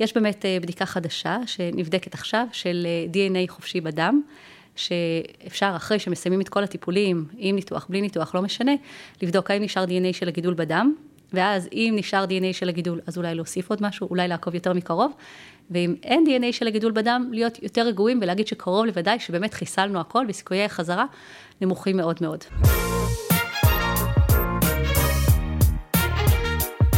יש באמת בדיקה חדשה שנבדקת עכשיו של DNA חופשי בדם. שאפשר אחרי שמסיימים את כל הטיפולים, עם ניתוח, בלי ניתוח, לא משנה, לבדוק האם נשאר DNA של הגידול בדם, ואז אם נשאר DNA של הגידול, אז אולי להוסיף עוד משהו, אולי לעקוב יותר מקרוב, ואם אין DNA של הגידול בדם, להיות יותר רגועים ולהגיד שקרוב לוודאי שבאמת חיסלנו הכל, וסיכויי החזרה נמוכים מאוד מאוד.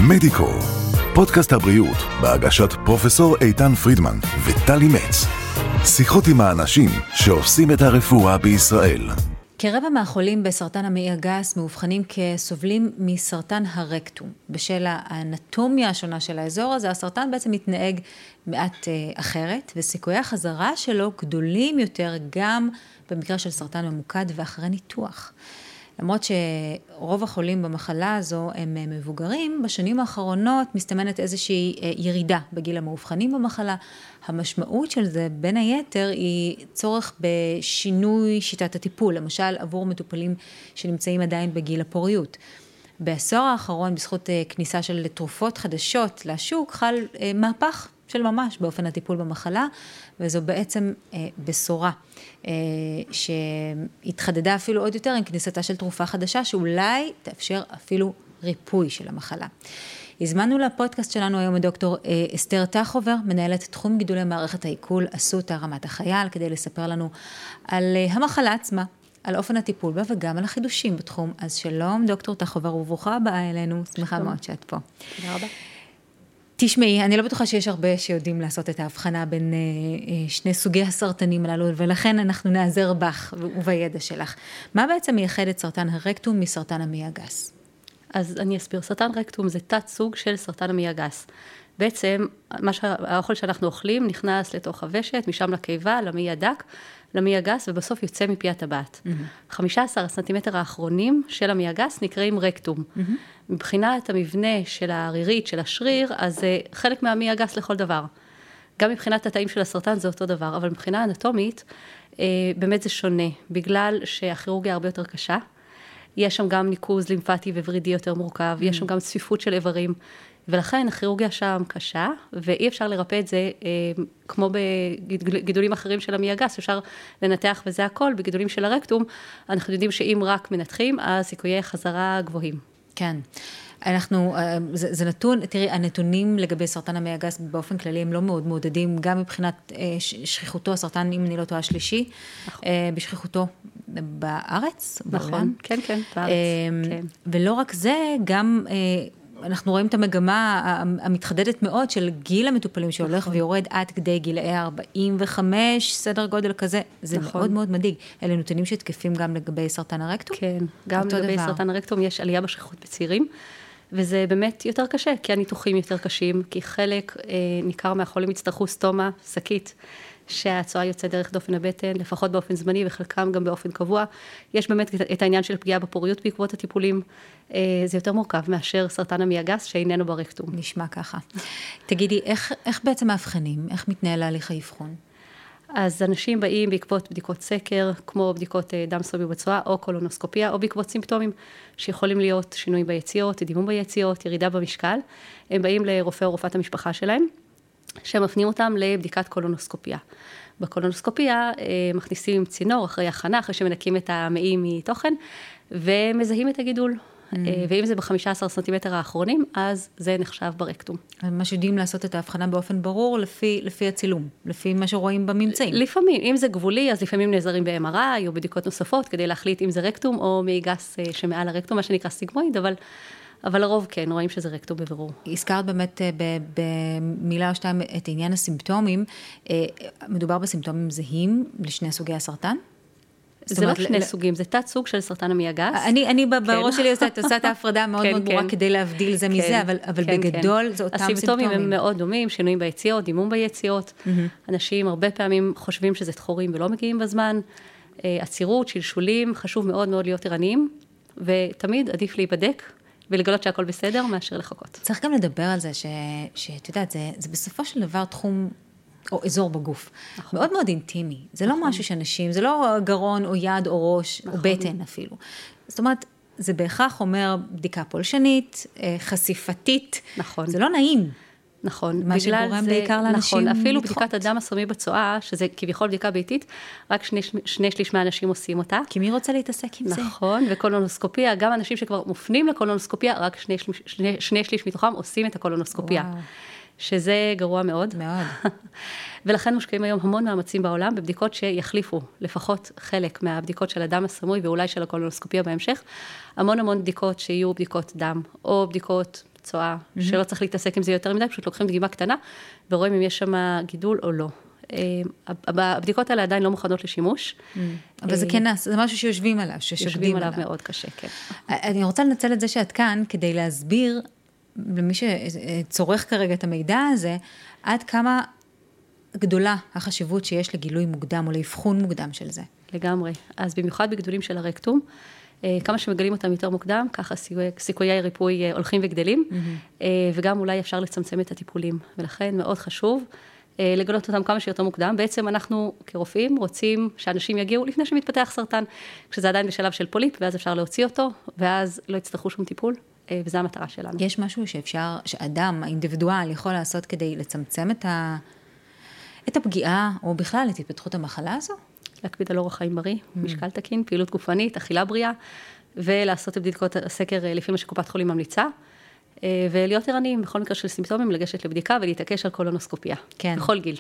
מדיקו, פודקאסט הבריאות בהגשת פרופסור איתן פרידמן וטלי מצ. שיחות עם האנשים שעושים את הרפואה בישראל. כרבע מהחולים בסרטן המעי הגס מאובחנים כסובלים מסרטן הרקטום. בשל האנטומיה השונה של האזור הזה, הסרטן בעצם מתנהג מעט אה, אחרת, וסיכויי החזרה שלו גדולים יותר גם במקרה של סרטן ממוקד ואחרי ניתוח. למרות שרוב החולים במחלה הזו הם אה, מבוגרים, בשנים האחרונות מסתמנת איזושהי אה, ירידה בגיל המאובחנים במחלה. המשמעות של זה, בין היתר, היא צורך בשינוי שיטת הטיפול, למשל עבור מטופלים שנמצאים עדיין בגיל הפוריות. בעשור האחרון, בזכות אה, כניסה של תרופות חדשות לשוק, חל מהפך של ממש באופן הטיפול במחלה, וזו בעצם אה, בשורה אה, שהתחדדה אפילו עוד יותר עם כניסתה של תרופה חדשה, שאולי תאפשר אפילו ריפוי של המחלה. הזמנו לפודקאסט שלנו היום את דוקטור אה, אסתר טחובר, מנהלת תחום גידולי מערכת העיכול אסותא רמת החייל, כדי לספר לנו על אה, המחלה עצמה, על אופן הטיפול בה וגם על החידושים בתחום. אז שלום, דוקטור טחובר, וברוכה הבאה אלינו, שמחה מאוד שאת פה. תודה רבה. תשמעי, אני לא בטוחה שיש הרבה שיודעים לעשות את ההבחנה בין אה, אה, שני סוגי הסרטנים הללו, ולכן אנחנו נעזר בך ובידע שלך. מה בעצם מייחד את סרטן הרקטום מסרטן המעי הגס? אז אני אסביר, סרטן רקטום זה תת סוג של סרטן המעי הגס. בעצם, מה שהאוכל שאנחנו אוכלים נכנס לתוך הוושת, משם לקיבה, למעי הדק, למעי הגס, ובסוף יוצא מפי הטבעת. Mm-hmm. 15 הסנטימטר האחרונים של המעי הגס נקראים רקטום. Mm-hmm. מבחינת המבנה של הערירית, של השריר, אז זה חלק מהמעי הגס לכל דבר. גם מבחינת התאים של הסרטן זה אותו דבר, אבל מבחינה אנטומית, אה, באמת זה שונה, בגלל שהכירורגיה הרבה יותר קשה. יש שם גם ניקוז לימפטי וורידי יותר מורכב, mm-hmm. יש שם גם צפיפות של איברים. ולכן הכירורגיה שם קשה, ואי אפשר לרפא את זה אה, כמו בגידולים אחרים של המעי הגס, אפשר לנתח וזה הכל, בגידולים של הרקטום, אנחנו יודעים שאם רק מנתחים, אז סיכויי חזרה גבוהים. כן. אנחנו, אה, זה, זה נתון, תראי, הנתונים לגבי סרטן המעי הגס באופן כללי הם לא מאוד מעודדים, גם מבחינת אה, שכיחותו, הסרטן, אם אני לא טועה, השלישי, נכון. אה, בשכיחותו בארץ, נכון, בעולם. כן, כן, בארץ, כן. ולא רק זה, גם... אנחנו רואים את המגמה המתחדדת מאוד של גיל המטופלים שהולך נכון. ויורד עד כדי גילאי 45, סדר גודל כזה, זה נכון. מאוד מאוד מדאיג. אלה נתונים שתקפים גם לגבי סרטן הרקטום? כן, גם לגבי דבר. סרטן הרקטום יש עלייה בשכיחות בצעירים. וזה באמת יותר קשה, כי הניתוחים יותר קשים, כי חלק אה, ניכר מהחולים יצטרכו סטומה, שקית, שהצואה יוצאת דרך דופן הבטן, לפחות באופן זמני וחלקם גם באופן קבוע. יש באמת את העניין של פגיעה בפוריות בעקבות הטיפולים. אה, זה יותר מורכב מאשר סרטן המעי הגס שאיננו ברקטום. נשמע ככה. תגידי, איך, איך בעצם מאבחנים? איך מתנהל הליך האבחון? אז אנשים באים בעקבות בדיקות סקר, כמו בדיקות אה, דם סובי בצואה, או קולונוסקופיה, או בעקבות סימפטומים שיכולים להיות שינוי ביציאות, דימום ביציאות, ירידה במשקל. הם באים לרופא או רופאת המשפחה שלהם, שמפנים אותם לבדיקת קולונוסקופיה. בקולונוסקופיה אה, מכניסים צינור אחרי הכנה, אחרי שמנקים את המעי מתוכן, ומזהים את הגידול. Mm. אה, ואם זה ב-15 סנטימטר האחרונים, אז זה נחשב ברקטום. ממש יודעים לעשות את ההבחנה באופן ברור לפי, לפי הצילום, לפי מה שרואים בממצאים. לפעמים, אם זה גבולי, אז לפעמים נעזרים ב-MRI או בדיקות נוספות, כדי להחליט אם זה רקטום או מעי גס אה, שמעל הרקטום, מה שנקרא סיגמואיד, אבל... אבל לרוב כן, רואים שזה רקטום בבירור. הזכרת באמת אה, במילה או שתיים את עניין הסימפטומים. מדובר בסימפטומים זהים לשני סוגי הסרטן? זה לא שני סוגים, זה תת סוג של סרטן המעי הגס. אני, אני כן. בראש שלי עושה, עושה את ההפרדה מאוד כן, מאוד ברורה כן. כדי להבדיל זה מזה, אבל, אבל בגדול זה אותם סימפטומים. הסימפטומים הם מאוד דומים, שינויים ביציאות, דימום ביציאות. אנשים הרבה פעמים חושבים שזה דחורים ולא מגיעים בזמן. אה, עצירות, שלשולים, חשוב מאוד מאוד להיות ערניים, ותמיד עדיף להיבדק ולגלות שהכל בסדר, מאשר לחכות. צריך גם לדבר על זה, שאת יודעת, זה, זה בסופו של דבר תחום או אזור בגוף. נכון. מאוד מאוד אינטימי. זה לא נכון. לא משהו שאנשים, זה לא גרון או יד או ראש, נכון. או בטן אפילו. זאת אומרת, זה בהכרח אומר בדיקה פולשנית, אה, חשיפתית. נכון. זה לא נעים. נכון. מה שגורם בעיקר לאנשים נכון, אפילו לדחות. בדיקת הדם הסמוי בצואה, שזה כביכול בדיקה ביתית, רק שני, שני שליש מהאנשים עושים אותה. כי מי רוצה להתעסק עם זה? נכון, וקולונוסקופיה, גם אנשים שכבר מופנים לקולונוסקופיה, רק שני, שני, שני שליש מתוכם עושים את הקולונוסקופיה. וואו. שזה גרוע מאוד. מאוד. ולכן מושקעים היום המון מאמצים בעולם בבדיקות שיחליפו לפחות חלק מהבדיקות של הדם הסמוי ואולי של הקולונוסקופיה בהמשך. המון המון בדיקות שיהיו בדיקות דם, או בדיקות צואה, שלא צריך להתעסק עם זה יותר מדי, פשוט לוקחים דגימה קטנה ורואים אם יש שם גידול או לא. אה, הבדיקות האלה עדיין לא מוכנות לשימוש. אבל זה אה, כן נעשה, זה משהו שיושבים עליו, ששוקדים יושבים עליו. עליו מאוד קשה, כן. אני רוצה לנצל את זה שאת כאן כדי להסביר למי שצורך כרגע את המידע הזה, עד כמה גדולה החשיבות שיש לגילוי מוקדם או לאבחון מוקדם של זה. לגמרי. אז במיוחד בגידולים של הרקטום, אה, כמה שמגלים אותם יותר מוקדם, ככה סיכויי, סיכויי ריפוי אה, הולכים וגדלים, mm-hmm. וגם אולי אפשר לצמצם את הטיפולים. ולכן מאוד חשוב אה, לגלות אותם כמה שיותר מוקדם. בעצם אנחנו כרופאים רוצים שאנשים יגיעו לפני שמתפתח סרטן, כשזה עדיין בשלב של פוליפ, ואז אפשר להוציא אותו, ואז לא יצטרכו שום טיפול, אה, וזו המטרה שלנו. יש משהו שאפשר, שאדם, האינדיבידואל, יכול לעשות כדי לצמצם את, ה, את הפגיעה, או בכלל את התפתחות המחלה הזו? להקפיד על אורח חיים בריא, משקל תקין, פעילות גופנית, אכילה בריאה, ולעשות את בדיקות הסקר אה, לפי מה שקופת חולים ממליצה, אה, ולהיות ערניים בכל מקרה של סימפטומים, לגשת לבדיקה ולהתעקש על קולונוסקופיה. כן. בכל גיל.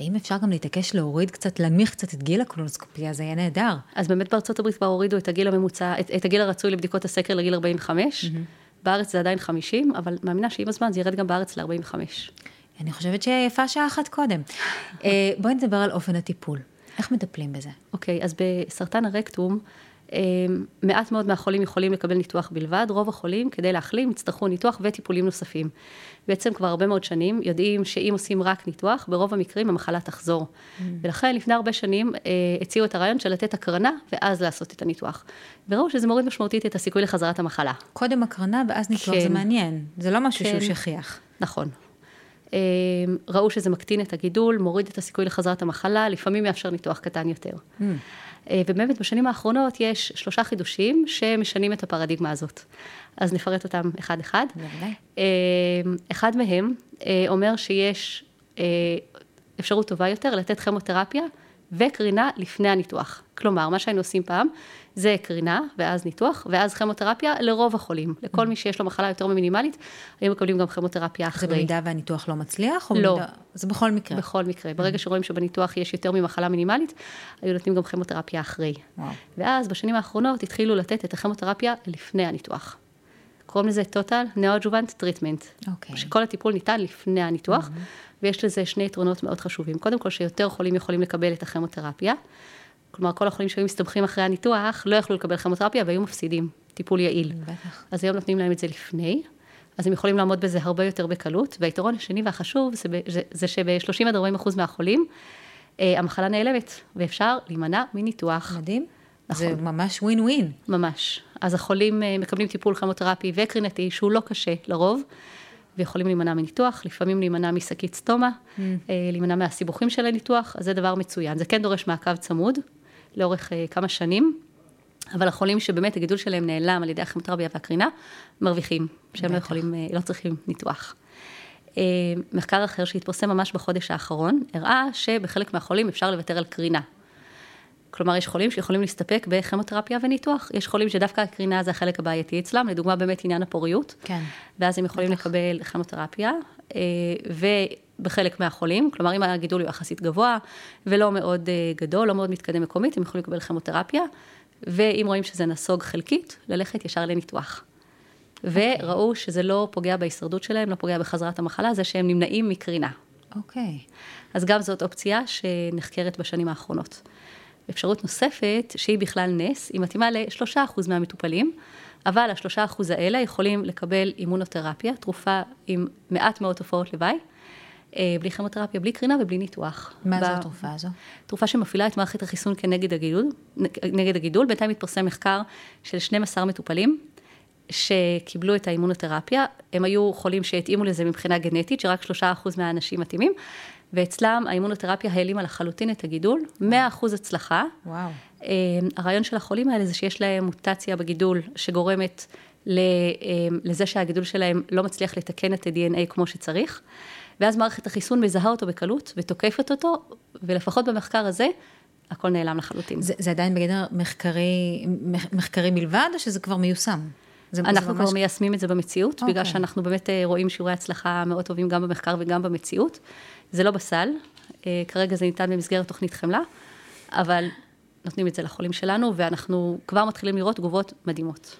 ואם אפשר גם להתעקש להוריד קצת, להנמיך קצת את גיל הקולונוסקופיה, זה יהיה נהדר. אז באמת בארצות הברית כבר הורידו את הגיל הממוצע, את, את הגיל הרצוי לבדיקות הסקר לגיל 45, mm-hmm. בארץ זה עדיין 50, אבל מאמינה שעם הזמן זה ירד גם בארץ ל-45. אני חושבת שיפה שעה אחת קודם. אה, בואי נדבר על אופן הטיפול. איך מטפלים בזה? אוקיי, אז בסרטן הרקטום, אה, מעט מאוד מהחולים יכולים לקבל ניתוח בלבד, רוב החולים, כדי להחלים, יצטרכו ניתוח וטיפולים נוספים. בעצם כבר הרבה מאוד שנים יודעים שאם עושים רק ניתוח, ברוב המקרים המחלה תחזור. Mm. ולכן לפני הרבה שנים אה, הציעו את הרעיון של לתת הקרנה ואז לעשות את הניתוח. וראו שזה מוריד משמעותית את הסיכוי לחזרת המחלה. קודם הקרנה ואז ניתוח, כן. זה מעניין. זה לא משהו כן. שהוא שכיח. נכון. אה, ראו שזה מקטין את הגידול, מוריד את הסיכוי לחזרת המחלה, לפעמים מאפשר ניתוח קטן יותר. Mm. ובאמת בשנים האחרונות יש שלושה חידושים שמשנים את הפרדיגמה הזאת. אז נפרט אותם אחד-אחד. אה, אחד מהם אה, אומר שיש אה, אפשרות טובה יותר לתת כימותרפיה וקרינה לפני הניתוח. כלומר, מה שהיינו עושים פעם, זה קרינה, ואז ניתוח, ואז כימותרפיה לרוב החולים. לכל מי שיש לו מחלה יותר מינימלית, היו מקבלים גם כימותרפיה זה אחרי. במידה והניתוח לא מצליח? לא. במידה... זה בכל מקרה. בכל מקרה. ברגע שרואים שבניתוח יש יותר ממחלה מינימלית, היו נותנים גם כימותרפיה אחרי. וואו. ואז בשנים האחרונות התחילו לתת את הכימותרפיה לפני הניתוח. קוראים לזה total neoadjuvant treatment. אוקיי. שכל הטיפול ניתן לפני הניתוח, ויש לזה שני יתרונות מאוד חשובים. קודם כל, שיותר חולים יכולים לקבל את הכימותרפיה. כלומר, כל החולים שהיו מסתבכים אחרי הניתוח, לא יכלו לקבל כימותרפיה והיו מפסידים טיפול יעיל. בטח. אז היום נותנים להם את זה לפני, אז הם יכולים לעמוד בזה הרבה יותר בקלות. והיתרון השני והחשוב זה, זה, זה שב-30 עד 40 אחוז מהחולים, אה, המחלה נעלמת, ואפשר להימנע מניתוח. מדהים. נכון. זה ממש ווין ווין. ממש. אז החולים אה, מקבלים טיפול כימותרפי וקרינתי, שהוא לא קשה לרוב, ויכולים להימנע מניתוח, לפעמים להימנע משקית סטומה, Mm. אה, להימנע מהסיבוכים של הניתוח, אז זה דבר מצוין. זה כן דורש מעקב צמוד, לאורך אה, כמה שנים, אבל החולים שבאמת הגידול שלהם נעלם על ידי הכימותרפיה והקרינה, מרוויחים, שהם לא. יכולים, אה, לא צריכים ניתוח. אה, מחקר אחר שהתפרסם ממש בחודש האחרון, הראה שבחלק מהחולים אפשר לוותר על קרינה. כלומר, יש חולים שיכולים להסתפק בכימותרפיה וניתוח. יש חולים שדווקא הקרינה זה החלק הבעייתי אצלם, לדוגמה באמת עניין הפוריות. כן. ואז הם יכולים בטח. לקבל כימותרפיה, ובחלק מהחולים, כלומר, אם הגידול הוא יחסית גבוה ולא מאוד אה, גדול, לא מאוד מתקדם מקומית, הם יכולים לקבל כימותרפיה, ואם רואים שזה נסוג חלקית, ללכת ישר לניתוח. וראו שזה לא פוגע בהישרדות שלהם, לא פוגע בחזרת המחלה, זה שהם נמנעים מקרינה. אוקיי. אז גם זאת אופציה שנחקרת בשנים האחרונות. אפשרות נוספת, שהיא בכלל נס, היא מתאימה ל-3% מהמטופלים, אבל ה-3% האלה יכולים לקבל אימונותרפיה, תרופה עם מעט מאוד תופעות לוואי, בלי כימותרפיה, בלי קרינה ובלי ניתוח. מה ב- זו התרופה הזו? תרופה שמפעילה את מערכת החיסון כנגד הגידול, נגד הגידול. בינתיים התפרסם מחקר של 12 מטופלים שקיבלו את האימונותרפיה. הם היו חולים שהתאימו לזה מבחינה גנטית, שרק 3% מהאנשים מתאימים, ואצלם האימונותרפיה העלימה לחלוטין את הגידול, 100% הצלחה. וואו. אה, הרעיון של החולים האלה זה שיש להם מוטציה בגידול שגורמת אה, לזה שהגידול שלהם לא מצליח לתקן את ה-DNA כמו שצריך, ואז מערכת החיסון מזהה אותו בקלות ותוקפת אותו, ולפחות במחקר הזה, הכל נעלם לחלוטין. זה, זה עדיין בגדר מחקרי, מחקרי בלבד, או שזה כבר מיושם? זה, אנחנו זה ממש... כבר מיישמים את זה במציאות, okay. בגלל אוקיי. שאנחנו באמת אה, רואים שיעורי הצלחה מאוד טובים גם במחקר וגם במציאות. זה לא בסל, אה, כרגע זה ניתן במסגרת תוכנית חמלה, אבל נותנים את זה לחולים שלנו, ואנחנו כבר מתחילים לראות תגובות מדהימות.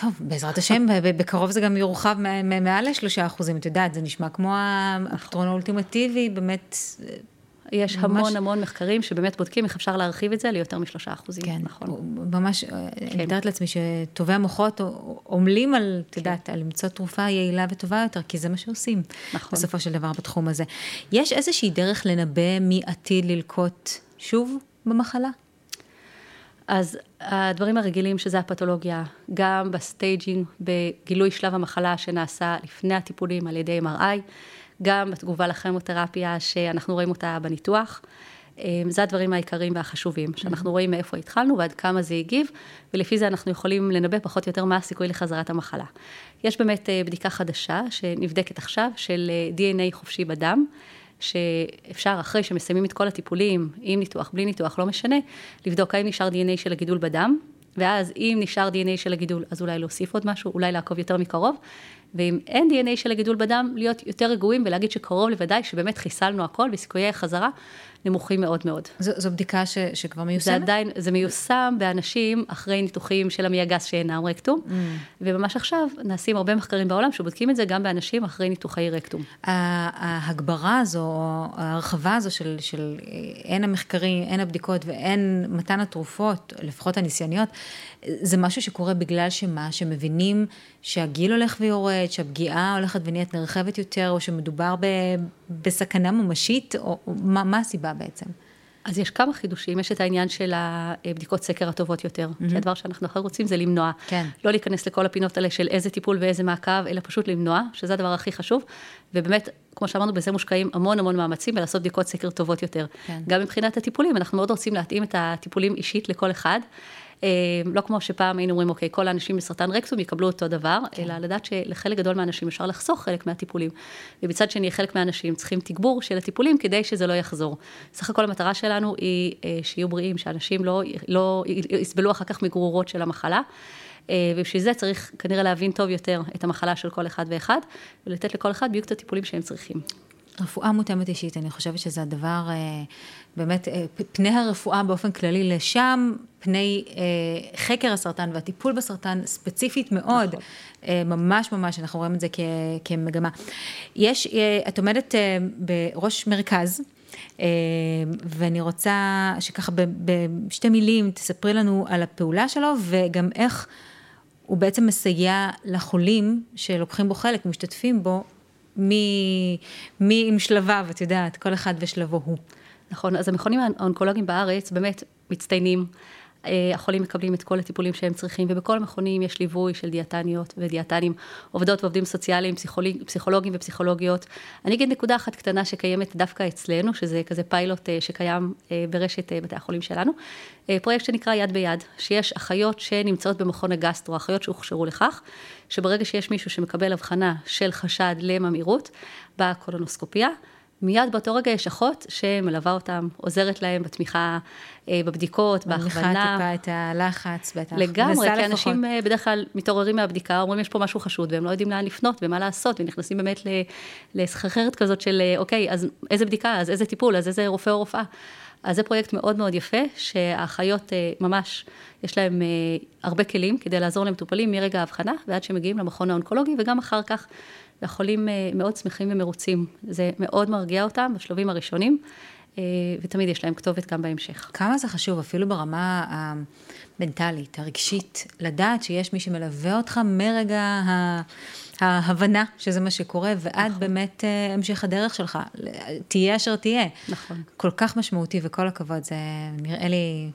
טוב, בעזרת השם, בקרוב זה גם יורחב מעל לשלושה אחוזים, את יודעת, זה נשמע כמו הפתרון האולטימטיבי, באמת... יש ממש... המון המון מחקרים שבאמת בודקים איך אפשר להרחיב את זה ליותר משלושה אחוזים, כן, נכון. ממש, כן. אני מתארת לעצמי שטובי המוחות עמלים על, את יודעת, על למצוא תרופה יעילה וטובה יותר, כי זה מה שעושים, נכון. בסופו של דבר בתחום הזה. יש איזושהי דרך לנבא מי עתיד ללקוט שוב במחלה? אז הדברים הרגילים שזה הפתולוגיה, גם ב staging, בגילוי שלב המחלה שנעשה לפני הטיפולים על ידי MRI, גם בתגובה לכימותרפיה שאנחנו רואים אותה בניתוח. אה, זה הדברים העיקריים והחשובים, שאנחנו רואים מאיפה התחלנו ועד כמה זה הגיב, ולפי זה אנחנו יכולים לנבא פחות או יותר מה הסיכוי לחזרת המחלה. יש באמת אה, בדיקה חדשה שנבדקת עכשיו של אה, DNA חופשי בדם. שאפשר אחרי שמסיימים את כל הטיפולים, עם ניתוח, בלי ניתוח, לא משנה, לבדוק האם נשאר DNA של הגידול בדם, ואז אם נשאר DNA של הגידול, אז אולי להוסיף עוד משהו, אולי לעקוב יותר מקרוב, ואם אין DNA של הגידול בדם, להיות יותר רגועים ולהגיד שקרוב לוודאי שבאמת חיסלנו הכל וסיכויי החזרה נמוכים מאוד מאוד. זו, זו בדיקה ש, שכבר מיושמת? זה עדיין, זה מיושם באנשים אחרי ניתוחים של המעי הגס שאינם רקטום, mm. וממש עכשיו נעשים הרבה מחקרים בעולם שבודקים את זה גם באנשים אחרי ניתוחי רקטום. ההגברה הזו, ההרחבה הזו של, של הן המחקרים, הן הבדיקות והן מתן התרופות, לפחות הניסיוניות, זה משהו שקורה בגלל שמה, שמבינים שהגיל הולך ויורד, שהפגיעה הולכת ונהיית נרחבת יותר, או שמדובר ב, בסכנה ממשית, או, או מה, מה הסיבה בעצם? אז יש כמה חידושים, יש את העניין של הבדיקות סקר הטובות יותר, mm-hmm. כי הדבר שאנחנו אחר רוצים זה למנוע. כן. לא להיכנס לכל הפינות האלה של איזה טיפול ואיזה מעקב, אלא פשוט למנוע, שזה הדבר הכי חשוב, ובאמת, כמו שאמרנו, בזה מושקעים המון המון מאמצים ולעשות בדיקות סקר טובות יותר. כן. גם מבחינת הטיפולים, אנחנו מאוד רוצים להתאים את הטיפולים אישית לכל אחד. אה, לא כמו שפעם היינו אומרים, אוקיי, כל האנשים בסרטן רקטום יקבלו אותו דבר, כן. אלא לדעת שלחלק גדול מהאנשים אפשר לחסוך חלק מהטיפולים. ומצד שני, חלק מהאנשים צריכים תגבור של הטיפולים כדי שזה לא יחזור. סך הכל המטרה שלנו היא אה, שיהיו בריאים, שאנשים לא, לא יסבלו אחר כך מגרורות של המחלה. אה, ובשביל זה צריך כנראה להבין טוב יותר את המחלה של כל אחד ואחד, ולתת לכל אחד בדיוק את הטיפולים שהם צריכים. רפואה מותאמת אישית, אני חושבת שזה הדבר, אה, באמת, אה, פני הרפואה באופן כללי לשם, פני אה, חקר הסרטן והטיפול בסרטן ספציפית מאוד, נכון. ממש ממש, אנחנו רואים את זה כמגמה. יש, את עומדת בראש מרכז, ואני רוצה שככה בשתי מילים תספרי לנו על הפעולה שלו וגם איך הוא בעצם מסייע לחולים שלוקחים בו חלק, משתתפים בו, מי, מי עם שלביו, את יודעת, כל אחד ושלבו הוא. נכון, אז המכונים האונקולוגיים בארץ באמת מצטיינים. אה, החולים מקבלים את כל הטיפולים שהם צריכים, ובכל המכונים יש ליווי של דיאטניות ודיאטנים, עובדות ועובדים סוציאליים, פסיכולוג, פסיכולוגים ופסיכולוגיות. אני אגיד נקודה אחת קטנה שקיימת דווקא אצלנו, שזה כזה פיילוט אה, שקיים אה, ברשת בתי החולים שלנו, פרויקט שנקרא יד ביד, שיש אחיות שנמצאות במכון הגסטרו, אחיות שהוכשרו לכך, שברגע שיש מישהו שמקבל הבחנה של חשד לממאירות בקולונוסקופיה, מיד באותו רגע יש אחות שמלווה אותם, עוזרת להם בתמיכה, אה, בבדיקות, בהכוונה. מניחה טיפה את הלחץ, בטח. לגמרי, כי אנשים אה, בדרך כלל מתעוררים מהבדיקה, אומרים יש פה משהו חשוד, והם לא יודעים לאן לפנות ומה לעשות, ונכנסים באמת לסחרחרת כזאת של, אה, אוקיי, אז איזה בדיקה, אז איזה טיפול, אז איזה רופא או רופאה. אז זה פרויקט מאוד מאוד יפה, שהאחיות ממש, יש להם הרבה כלים כדי לעזור למטופלים מרגע ההבחנה ועד שמגיעים למכון האונקולוגי, וגם אחר כך והחולים אה, מאוד שמחים ומרוצים. זה מאוד מרגיע אותם בשלבים הראשונים, אה, ותמיד יש להם כתובת גם בהמשך. כמה זה חשוב, אפילו ברמה המנטלית, הרגשית, לדעת שיש מי שמלווה אותך מרגע ההבנה שזה מה שקורה, ועד נכון. באמת אה, המשך הדרך שלך, תהיה אשר תהיה. נכון. כל כך משמעותי, וכל הכבוד, זה נראה לי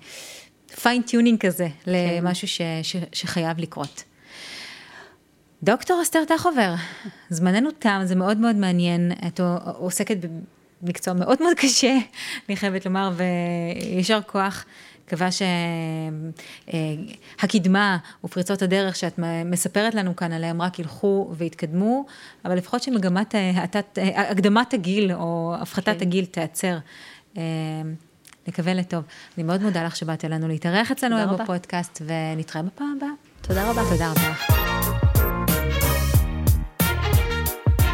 fine tuning כזה, כן. למשהו ש, ש, שחייב לקרות. דוקטור אסתר טחובר, זמננו תם, זה מאוד מאוד מעניין, את עוסקת במקצוע מאוד מאוד קשה, אני חייבת לומר, ויישר כוח. מקווה שהקדמה ופריצות הדרך שאת מספרת לנו כאן עליהם רק ילכו ויתקדמו, אבל לפחות שמגמת האטת, הקדמת הגיל או הפחתת כן. הגיל תיעצר. נקווה לטוב. אני מאוד מודה לך שבאת אלינו להתארח אצלנו היום בפודקאסט, ונתראה בפעם הבאה. תודה רבה. תודה רבה לך.